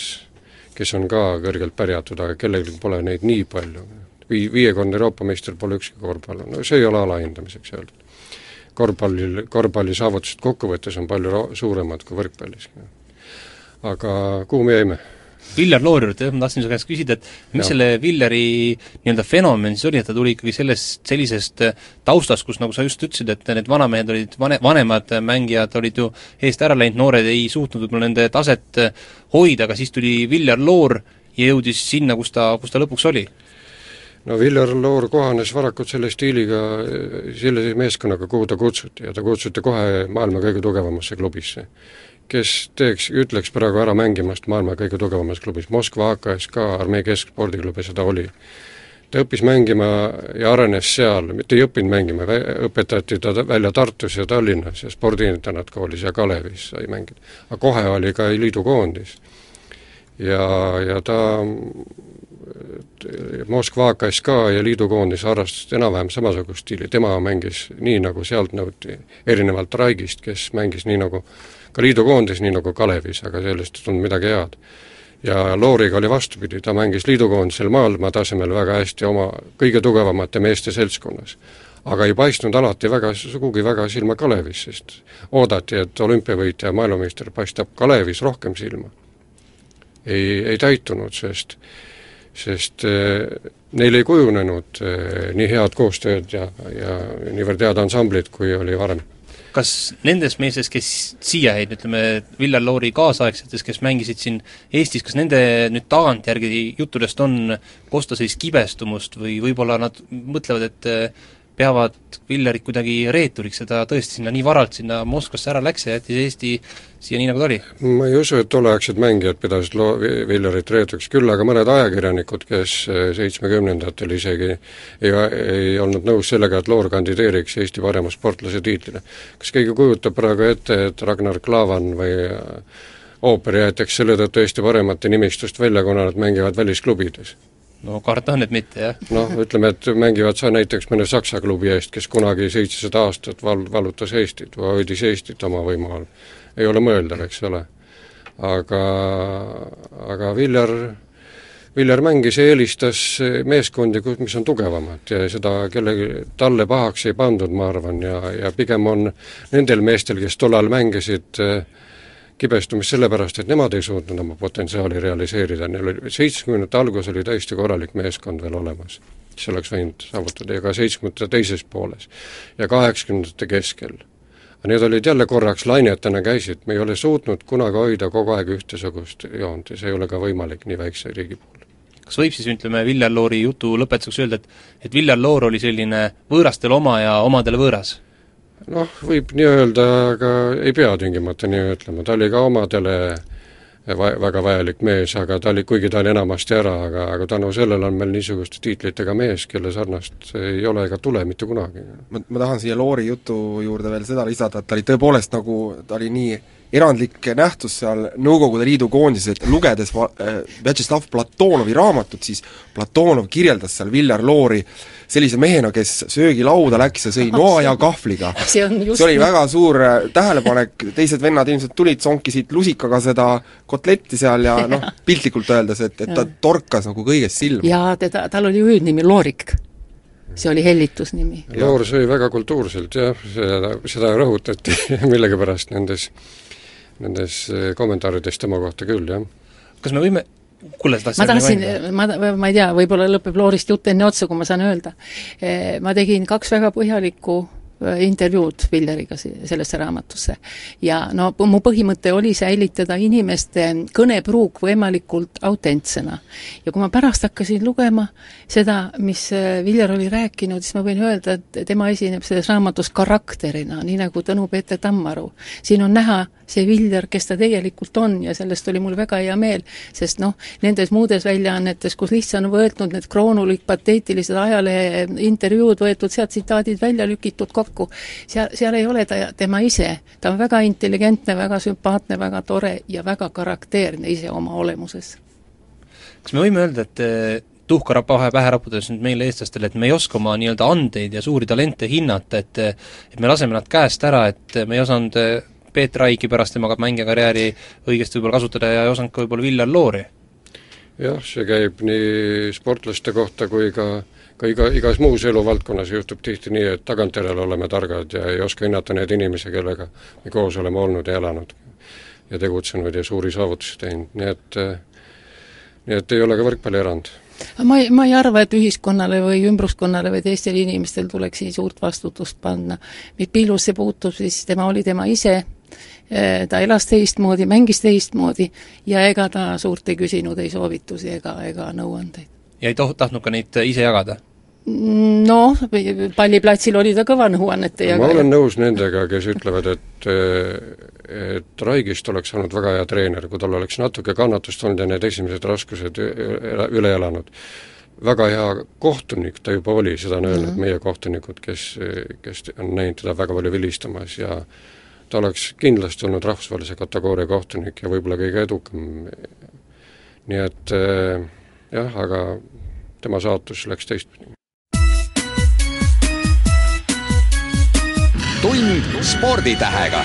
kes on ka kõrgelt pärjatud, aga kellelgi pole neid nii palju. Vii-, viiekordne Euroopa meister pole ükski korvpallur, no see ei ole alahindamiseks öeldud. korvpallil, korvpalli saavutused kokkuvõttes on palju suuremad kui võrkpallis. aga kuhu me jäime? Viljar Loor juurde, jah, ma tahtsin su käest küsida, et mis ja. selle Villeri nii-öelda fenomen siis oli, et ta tuli ikkagi sellest, sellisest äh, taustast, kus nagu sa just ütlesid, et need vanamehed olid, vane, vanemad mängijad olid ju eest ära läinud, noored ei suutnud võib-olla nende taset äh, hoida, aga siis tuli Viljar Loor ja jõudis sinna, kus ta, kus ta lõpuks oli no Viljar Loor kohanes varakult selle stiiliga, selle meeskonnaga, kuhu ta kutsuti ja ta kutsuti kohe maailma kõige tugevamasse klubisse kes teeks, ütleks praegu ära mängimast maailma kõige tugevamas klubis, Moskva AKSK armee keskspordiklubi seda oli. ta õppis mängima ja arenes seal, mitte ei õppinud mängima, õpetati ta välja Tartus ja Tallinnas ja spordiinternatkoolis ja Kalevis sai mängida. aga kohe oli ka liidukoondis. ja, ja ta Moskva AKSK ja liidukoondis harrastasid enam-vähem samasugust stiili, tema mängis nii, nagu sealt nõuti, erinevalt Raigist, kes mängis nii, nagu ka liidukoondis, nii nagu Kalevis, aga sellest ei tulnud midagi head. ja Looriga oli vastupidi, ta mängis liidukoondisel maailma tasemel väga hästi oma kõige tugevamate meeste seltskonnas. aga ei paistnud alati väga, sugugi väga silma Kalevis, sest oodati, et olümpiavõitja ja maailmameister paistab Kalevis rohkem silma. ei, ei täitunud, sest sest äh, neil ei kujunenud äh, nii head koostööd ja, ja niivõrd head ansamblid, kui oli varem. Kas nendest meestest, kes siia jäid, ütleme, Viljar Loori kaasaegsetest, kes mängisid siin Eestis, kas nende nüüd tagantjärgi juttudest on kosta sellist kibestumust või võib-olla nad mõtlevad, et peavad Villerit kuidagi reeturiks ja ta tõesti sinna nii varalt sinna Moskvasse ära läks ja jättis Eesti siia nii, nagu ta oli? ma ei usu, et tolleaegsed mängijad pidasid loo-, Villerit reeturiks, küll aga mõned ajakirjanikud, kes eh, seitsmekümnendatel isegi ei, ei olnud nõus sellega, et Loor kandideeriks Eesti parema sportlase tiitlile. kas keegi kujutab praegu ette, et Ragnar Klavan või eh, ooper jäetakse selle tõttu Eesti paremate nimistust välja, kuna nad mängivad välisklubides? No karta on, et mitte, jah. noh, ütleme, et mängivad sa näiteks mõne Saksa klubi eest, kes kunagi seitsesada aastat val-, vallutas Eestit või hoidis Eestit oma võimu all. ei ole mõeldav, eks ole. aga, aga Viljar, Viljar mängis ja eelistas meeskondi, mis on tugevamad ja seda kellegi, talle pahaks ei pandud, ma arvan, ja, ja pigem on nendel meestel, kes tollal mängisid äh, kibestumist sellepärast, et nemad ei suutnud oma potentsiaali realiseerida, neil oli, seitsmekümnendate algus oli täiesti korralik meeskond veel olemas, mis oleks võinud saavutada ja ka seitsmekümnendate teises pooles ja kaheksakümnendate keskel. aga need olid jälle korraks lainetena käisid, me ei ole suutnud kunagi hoida kogu aeg ühtesugust joont ja see ei ole ka võimalik nii väikse riigi puhul kas võib siis, ütleme, Viljar Loori jutu lõpetuseks öelda, et et Viljar Loor oli selline võõrastele oma ja omadele võõras? Noh, võib nii öelda, aga ei pea tingimata nii ütlema, ta oli ka omadele va-, väga vajalik mees, aga ta oli, kuigi ta oli enamasti ära, aga, aga tänu sellele on meil niisuguste tiitlitega mees, kelle sarnast ei ole ega tule mitte kunagi. ma, ma tahan siia Loori jutu juurde veel seda lisada, et ta oli tõepoolest nagu, ta oli nii erandlik nähtus seal Nõukogude Liidu koondises, et lugedes va-, äh, Vjatšeslav Platonovi raamatut, siis Platonov kirjeldas seal Viljar Loori sellise mehena, kes söögilauda läks ja sõi noa ja kahvliga. see on just see oli väga suur äh, tähelepanek, teised vennad ilmselt tulid, sonkisid lusikaga seda kotletti seal ja noh, [LAUGHS] piltlikult öeldes, et, et ta torkas nagu kõigest silma. jaa, teda, tal oli hüüdnimi Loorik see oli hellitusnimi. Loor sõi väga kultuurselt jah, seda, seda rõhutati [LAUGHS] millegipärast nendes nendes eh, kommentaarides tema kohta küll, jah. kas me võime kulle, sa ma tahtsin, ma, ma ei tea, võib-olla lõpeb loorist jutt enne otsa, kui ma saan öelda. Ma tegin kaks väga põhjalikku Äh, intervjuud Villeriga sellesse raamatusse. ja no mu põhimõte oli säilitada inimeste kõnepruuk võimalikult autentsena. ja kui ma pärast hakkasin lugema seda, mis Viljar oli rääkinud, siis ma võin öelda, et tema esineb selles raamatus karakterina, nii nagu Tõnu-Peeter Tammaru. siin on näha see Viljar, kes ta tegelikult on ja sellest oli mul väga hea meel, sest noh, nendes muudes väljaannetes, kus lihtsalt on võetud need kroonulik pateetilised ajalehe intervjuud võetud, sealt tsitaadid välja lükitud kokku, seal, seal ei ole ta tema ise. ta on väga intelligentne, väga sümpaatne, väga tore ja väga karakteerne ise oma olemuses. kas me võime öelda, et eh, tuhka pahe pähe raputades nüüd meile, eestlastele, et me ei oska oma nii-öelda andeid ja suuri talente hinnata, et et me laseme nad käest ära, et me ei osanud eh, Peeter Aigi pärast temaga mängijakarjääri õigesti võib-olla kasutada ja ei osanud ka võib-olla Viljar Loori? jah, see käib nii sportlaste kohta kui ka ka iga, igas muus eluvaldkonnas juhtub tihti nii, et tagantjärele oleme targad ja ei oska hinnata neid inimesi, kellega me koos oleme olnud ja elanud ja tegutsenud ja suuri saavutusi teinud, nii et nii et ei ole ka võrkpalli erand ma ei, ma ei arva, et ühiskonnale või ümbruskonnale või teistele inimestele tuleks siin suurt vastutust panna. mis Piilusse puutub, siis tema oli tema ise, ta elas teistmoodi, mängis teistmoodi ja ega ta suurt ei küsinud ei soovitusi ega, ega nõuandeid. ja ei toh-, tahtnud ka neid ise jagada? noh, palliplatsil oli ta kõva nõuannete jagaja. ma olen nõus nendega, kes ütlevad, et et Raigist oleks olnud väga hea treener, kui tal oleks natuke kannatust olnud ja need esimesed raskused üle elanud. väga hea kohtunik ta juba oli, seda on öelnud mm -hmm. meie kohtunikud, kes, kes on näinud teda väga palju vilistamas ja ta oleks kindlasti olnud rahvusvahelise kategooria kohtunik ja võib-olla kõige edukam. nii et jah, aga tema saatus läks teistpidi. tund sporditähega.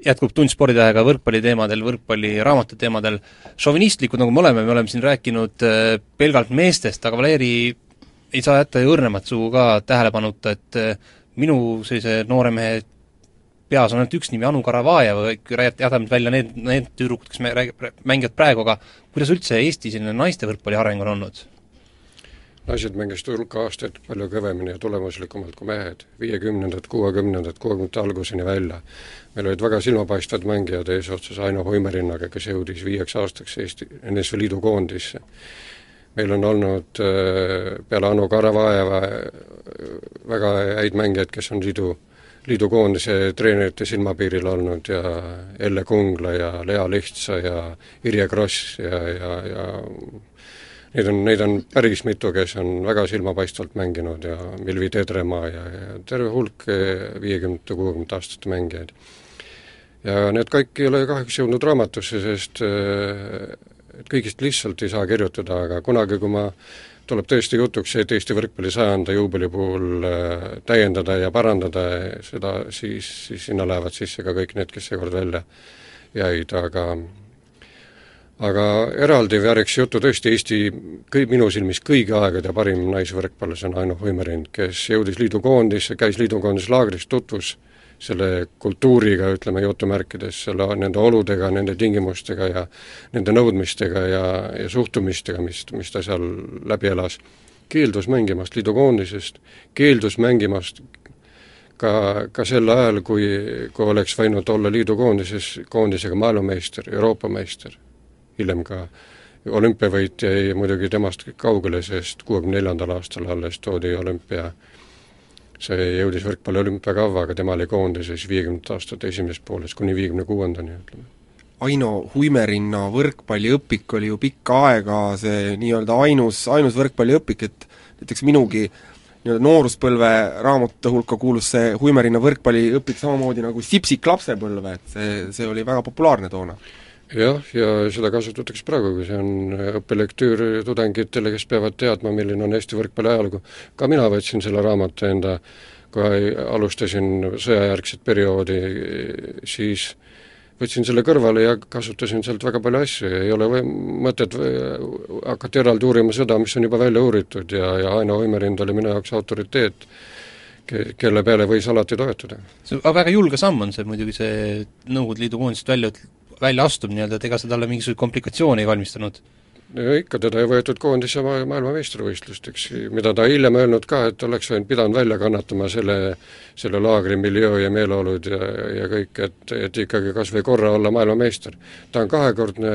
jätkub Tund sporditähega võrkpalliteemadel, võrkpalliraamatu teemadel. šovinistlikud, nagu me oleme, me oleme siin rääkinud äh, pelgalt meestest, aga Valeri ei saa jätta ju õrnemat sugu ka tähelepanuta, et äh, minu sellise noore mehe peas on ainult üks nimi, Anu Karavajev, jätame välja need, need tüdrukud, kes me räägib, mängivad praegu, aga kuidas üldse Eesti selline naiste võrkpalli areng on olnud? naised mängisid hulk aastaid palju kõvemini ja tulemuslikumalt kui mehed, viiekümnendad, kuuekümnendad, kuuekümnendate alguseni välja. meil olid väga silmapaistvad mängijad eesotsas Aino Hoimerinnaga, kes jõudis viieks aastaks Eesti NSV Liidu koondisse. Meil on olnud äh, peale Anu Karavajeva äh, väga häid mängijaid, kes on liidu, liidu koondise treenerite silmapiiril olnud ja Elle Kungla ja Lea Lihtsa ja Irje Kross ja, ja, ja Neid on, neid on päris mitu, kes on väga silmapaistvalt mänginud ja Milvi Tedremaa ja, ja terve hulk viiekümnendate, kuuekümnendate aastate mängijaid. ja need kõik ei ole kahjuks jõudnud raamatusse, sest et kõigist lihtsalt ei saa kirjutada, aga kunagi, kui ma tuleb tõesti jutuks see, et Eesti võrkpalli sajanda juubeli puhul täiendada ja parandada seda, siis, siis sinna lähevad sisse ka kõik need, kes seekord välja jäid, aga aga eraldi vääriks juttu tõesti Eesti kõi-, minu silmis kõigi aegade parim naisvõrkpallis on Aino Võimerind, kes jõudis liidukoondisse, käis liidukoondis laagris, tutvus selle kultuuriga, ütleme jutumärkides, selle, nende oludega, nende tingimustega ja nende nõudmistega ja, ja suhtumistega, mis, mis ta seal läbi elas, keeldus mängimast liidukoondisest, keeldus mängimast ka, ka sel ajal, kui, kui oleks võinud olla liidukoondises, koondisega maailmameister, Euroopa meister hiljem ka olümpiavõitja jäi muidugi temast kaugele, sest kuuekümne neljandal aastal alles toodi olümpia, see jõudis võrkpalli olümpiakavva, aga tema oli koondises viiekümnendate aastate esimeses pooles kuni viiekümne kuuendani, ütleme. Aino Huimerinna võrkpalliõpik oli ju pikka aega see nii-öelda ainus, ainus võrkpalliõpik, et näiteks minugi nii-öelda nooruspõlve raamatute hulka kuulus see Huimerinna võrkpalliõpik samamoodi nagu Sipsik lapsepõlve, et see, see oli väga populaarne toona jah, ja seda kasutatakse praegugi, see on õppelektüür tudengitele, kes peavad teadma, milline on Eesti võrkpalli ajalugu. ka mina võtsin selle raamatu enda, kui alustasin sõjajärgset perioodi, siis võtsin selle kõrvale ja kasutasin sealt väga palju asju ja ei ole või mõtet hakata eraldi uurima seda, mis on juba välja uuritud ja, ja Aino Oimerind oli minu jaoks autoriteet, ke-, kelle peale võis alati toetuda. see väga julge samm on see muidugi, see Nõukogude Liidu koondisest välja välja astub nii-öelda, et ega see talle mingisuguseid komplikatsioone ei valmistanud? ja ikka, teda ei võetud koondise ma-, maailmameistrivõistlusteks, mida ta hiljem öelnud ka, et oleks võinud, pidanud välja kannatama selle, selle laagri miljöö ja meeleolud ja, ja kõik, et, et ikkagi kas või korra olla maailmameister. ta on kahekordne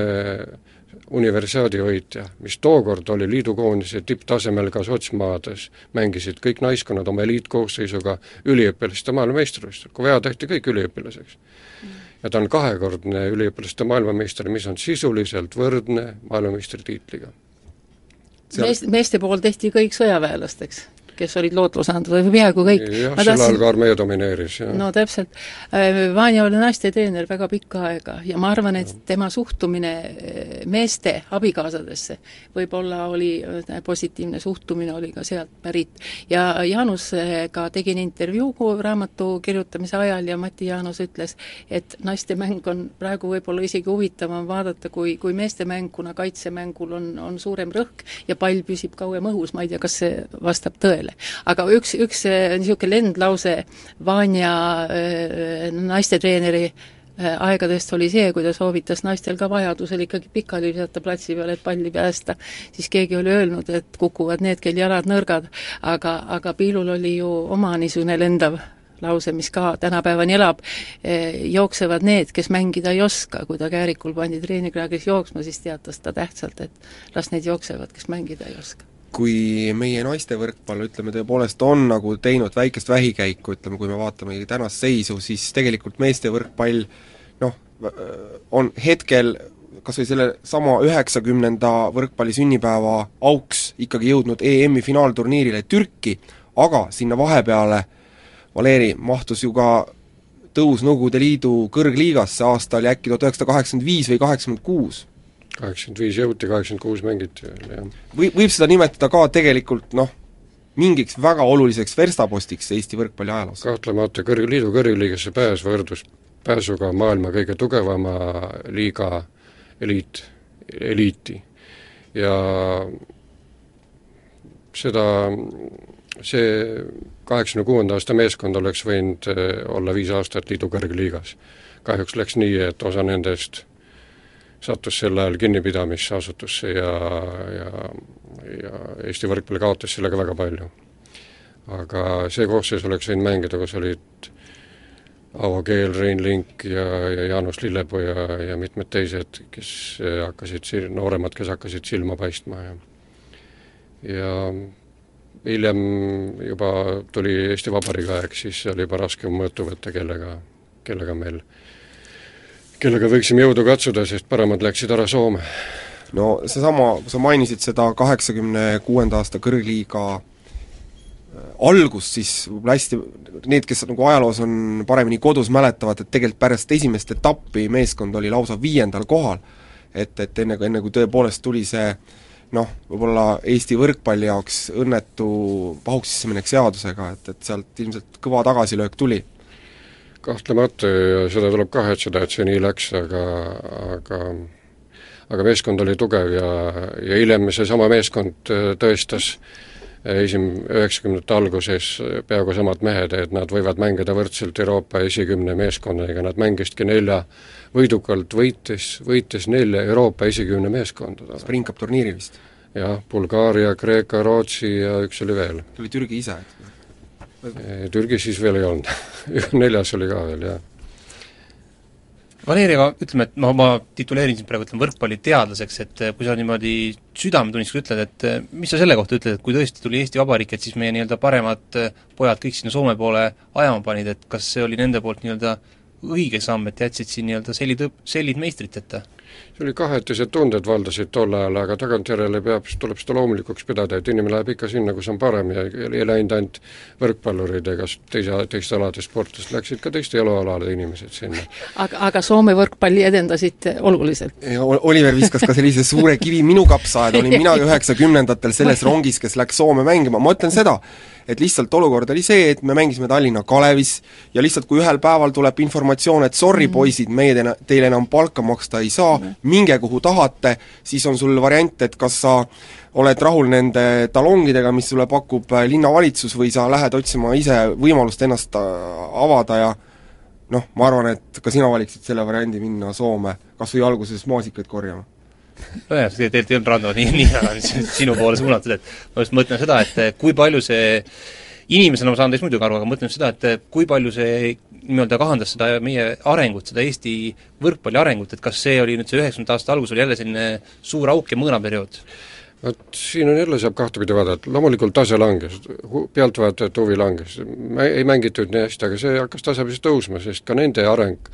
universiaadi võitja, mis tookord oli liidukoondise tipptasemel ka sotsmaades, mängisid kõik naiskonnad oma eliitkoosseisuga üliõpilaste maailmameistrivõistlustel, kui vaja, tehti kõik üliõpilaseks ja ta on kahekordne üliõpilaste maailmameister, mis on sisuliselt võrdne maailmameistritiitliga. meest, meeste pool tehti kõik sõjaväelasteks kes olid lootlusandvad või peaaegu kõik. jah, sel ajal ka armee domineeris, jah. no täpselt. Äh, Vanja oli naistetreener väga pikka aega ja ma arvan, et tema suhtumine äh, meeste abikaasadesse võib-olla oli, äh, positiivne suhtumine oli ka sealt pärit. ja Jaanusega tegin intervjuu raamatu kirjutamise ajal ja Mati Jaanus ütles, et naiste mäng on praegu võib-olla isegi huvitavam vaadata kui, kui meeste mäng, kuna kaitsemängul on, on suurem rõhk ja pall püsib kauem õhus, ma ei tea, kas see vastab tõele tööle. aga üks, üks äh, niisugune lendlause Vanja äh, naistetreeneri äh, aegadest oli see, kui ta soovitas naistel ka vajadusel ikkagi pikali visata platsi peal, et palli päästa, siis keegi oli öelnud, et kukuvad need, kel jalad nõrgad, aga, aga Piilul oli ju oma niisugune lendav lause, mis ka tänapäevani elab, jooksevad need, kes mängida ei oska, kui ta Käärikul pandi treeningrajagis jooksma, siis teatas ta tähtsalt, et las need jooksevad, kes mängida ei oska kui meie naiste võrkpall, ütleme, tõepoolest on nagu teinud väikest vähikäiku, ütleme, kui me vaatame tänast seisu, siis tegelikult meeste võrkpall noh, on hetkel kas või selle sama üheksakümnenda võrkpalli sünnipäeva auks ikkagi jõudnud EM-i finaalturniirile Türki, aga sinna vahepeale Valeri mahtus ju ka tõus Nõukogude Liidu kõrgliigasse, aasta oli äkki tuhat üheksasada kaheksakümmend viis või kaheksakümmend kuus kaheksakümmend viis jõuti, kaheksakümmend kuus mängiti veel, jah. Või, võib seda nimetada ka tegelikult noh, mingiks väga oluliseks verstapostiks Eesti võrkpalli ajaloos? kahtlemata, kõrg-, liidu kõrgliigasse pääs võrdus pääsuga maailma kõige tugevama liiga eliit, eliiti. ja seda, see kaheksakümne kuuenda aasta meeskond oleks võinud eh, olla viis aastat liidu kõrgliigas. kahjuks läks nii, et osa nendest sattus sel ajal kinnipidamisasutusse ja, ja, ja Eesti võrkpall kaotas sellega väga palju. aga see koosseis oleks võinud mängida, kus olid Avo Keel, Rein Link ja, ja Jaanus Lillepuu ja, ja mitmed teised, kes hakkasid nooremad, kes hakkasid silma paistma ja ja hiljem juba tuli Eesti Vabariigi aeg, siis oli juba raskem mõõtu võtta, kellega, kellega meil kellega võiksime jõudu katsuda, sest paremad läksid ära Soome. no seesama, sa mainisid seda kaheksakümne kuuenda aasta kõrgliiga äh, algust, siis võib-olla hästi, need, kes nagu ajaloos on paremini kodus, mäletavad, et tegelikult pärast esimest etappi meeskond oli lausa viiendal kohal. et, et enne, enne kui tõepoolest tuli see noh, võib-olla Eesti võrkpalli jaoks õnnetu pahuks sisse minek seadusega, et, et sealt ilmselt kõva tagasilöök tuli kahtlemata ja seda tuleb kahetseda, et see nii läks, aga, aga aga meeskond oli tugev ja, ja hiljem seesama meeskond äh, tõestas äh, esim-, üheksakümnendate alguses peaaegu samad mehed, et nad võivad mängida võrdselt Euroopa esikümne meeskonnaga, nad mängisidki nelja võidukalt, võites, võites nelja Euroopa esikümne meeskonda. Springcup turniiril vist? jah, Bulgaaria, Kreeka, Rootsi ja üks oli veel. tuli Türgi ise, eks? Türgis siis veel ei olnud [LAUGHS] neljas oli ka veel, jah. Valeri, aga ütleme, et ma, ma tituleerin sind praegu, ütleme, võrkpalliteadlaseks, et eh, kui sa niimoodi südametunnistusega ütled, et eh, mis sa selle kohta ütled, et kui tõesti tuli Eesti Vabariik, et siis meie nii-öelda paremad eh, pojad kõik sinna Soome poole ajama panid, et kas see oli nende poolt nii-öelda õige samm, et jätsid siin nii-öelda sellid, sellid meistriteta? See oli kahetised tunded valdasid tol ajal, aga tagantjärele peab, tuleb seda loomulikuks pidada, et inimene läheb ikka sinna, kus on parem ja ei läinud ainult võrkpallurid ega teise, teiste alade sportlased, läksid ka teiste elualade inimesed sinna. aga, aga Soome võrkpalli edendasite oluliselt? Oliver viskas ka sellise suure kivi minu kapsaaeda, olin [LAUGHS] mina üheksakümnendatel selles rongis, kes läks Soome mängima, ma ütlen seda, et lihtsalt olukord oli see, et me mängisime Tallinna Kalevis ja lihtsalt kui ühel päeval tuleb informatsioon, et sorry mm -hmm. poisid, meie teile, teile enam palka maksta ei saa mm, -hmm. minge kuhu tahate, siis on sul variant, et kas sa oled rahul nende talongidega, mis sulle pakub linnavalitsus, või sa lähed otsima ise võimalust ennast äh, avada ja noh, ma arvan, et ka sina valiksid selle variandi minna Soome kas või alguses maasikaid korjama nojah, tegelikult ei olnud Rando nii, nii sinu poole suunatud, et ma just mõtlen seda, et kui palju see inimesena ma saan teist muidugi aru, aga mõtlen seda, et kui palju see nii-öelda kahandas seda meie arengut, seda Eesti võrkpalli arengut, et kas see oli nüüd see üheksakümnendate aasta algus, oli jälle selline suur auk ja mõõnaperiood? vot siin on jälle, saab kahtepidi vaadata, loomulikult tase langes, pealtvaatajate huvi langes, ei mängitud nii hästi, aga see hakkas tasapisi tõusma, sest ka nende areng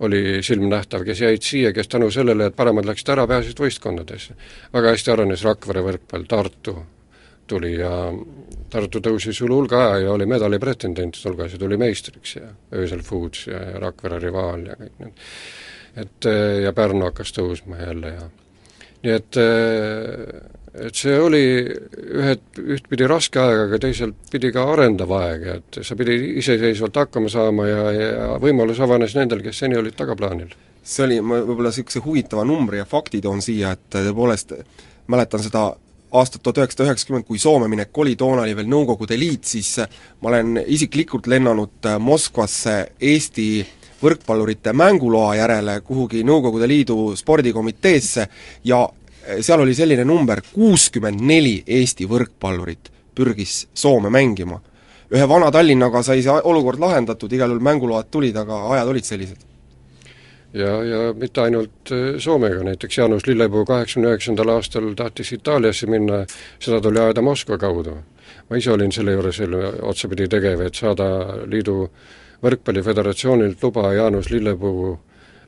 oli silmnähtav, kes jäid siia, kes tänu sellele, et paremad läksid ära, pääsesid võistkondadesse. väga hästi arenes Rakvere võrkpall, Tartu tuli ja Tartu tõusis üle hulga aja ja oli medali pretendentide hulgas ja tuli meistriks ja Öösel Foods ja, ja Rakvere Rivaal ja kõik need. et ja Pärnu hakkas tõusma jälle ja nii et, et see oli ühed, ühtpidi raske aeg, aga teiselt pidi ka arendav aeg, et sa pidid iseseisvalt hakkama saama ja, ja võimalus avanes nendel, kes seni olid tagaplaanil. see oli, ma võib-olla niisuguse huvitava numbri ja fakti toon siia, et tõepoolest mäletan seda aastat tuhat üheksasada üheksakümmend, kui Soome minek oli, toona oli veel Nõukogude Liit, siis ma olen isiklikult lennanud Moskvasse Eesti võrkpallurite mänguloa järele kuhugi Nõukogude Liidu spordikomiteesse ja seal oli selline number, kuuskümmend neli Eesti võrkpallurit pürgis Soome mängima. ühe vana Tallinnaga sai see olukord lahendatud, igal juhul mänguload tulid, aga ajad olid sellised ja, ja mitte ainult äh, Soomega, näiteks Jaanus Lillepuu kaheksakümne üheksandal aastal tahtis Itaaliasse minna, seda tuli ajada Moskva kaudu. ma ise olin selle juures otsapidi tegev, et saada liidu võrkpalliföderatsioonilt luba Jaanus Lillepuu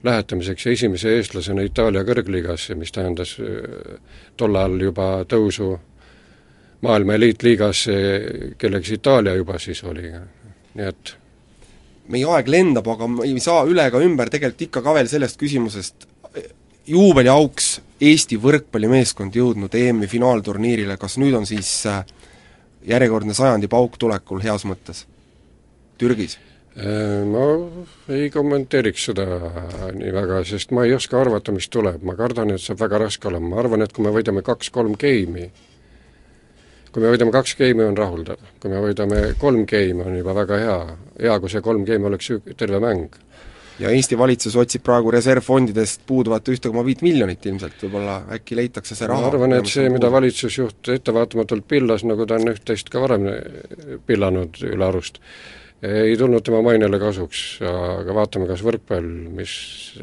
lähetamiseks esimese eestlasena Itaalia kõrgliigasse, mis tähendas äh, tol ajal juba tõusu maailma eliitliigasse, kelleks Itaalia juba siis oli, nii et meie aeg lendab, aga me ei saa üle ega ümber tegelikult ikka ka veel sellest küsimusest, juubeliauks Eesti võrkpallimeeskond jõudnud EM-i finaalturniirile, kas nüüd on siis äh, järjekordne sajandi pauk tulekul heas mõttes? Türgis? Äh, ma ei kommenteeriks seda nii väga, sest ma ei oska arvata, mis tuleb, ma kardan, et saab väga raske olema, ma arvan, et kui me võidame kaks-kolm geimi, kui me võidame kaks geimi, on rahuldav. kui me võidame kolm geimi, on juba väga hea. hea, kui see kolm geimi oleks terve mäng. ja Eesti valitsus otsib praegu reservfondidest puuduvat ühte koma viit miljonit ilmselt, võib-olla äkki leitakse see raha. ma arvan, et see, mida valitsusjuht ettevaatamatult pillas, nagu ta on üht-teist ka varem pillanud üle arust, ei tulnud tema mainele kasuks, aga vaatame, kas võrkpall, mis,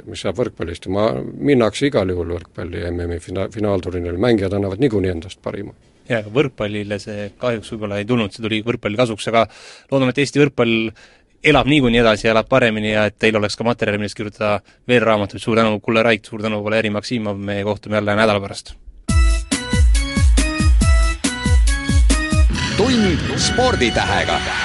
mis saab võrkpallist. Ja ma, minnakse igal juhul võrkpalli MM-i fina-, finaalturniirile, mängijad annavad niikuinii endast parima. Jaa, aga võrkpallile see kahjuks võib-olla ei tulnud, see tuli võrkpalli kasuks, aga loodame, et Eesti võrkpall elab niikuinii edasi ja elab paremini ja et teil oleks ka materjali, millest kirjutada veel raamatuid, suur tänu, Kulle Raik, suur tänu, Valeri Maksimov, me kohtume jälle nädala pärast! tund sporditähega